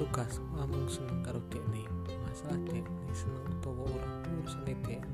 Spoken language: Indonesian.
tugas ngomong seneng karo dekne masalah dekne seneng utawa ora urusan e dekne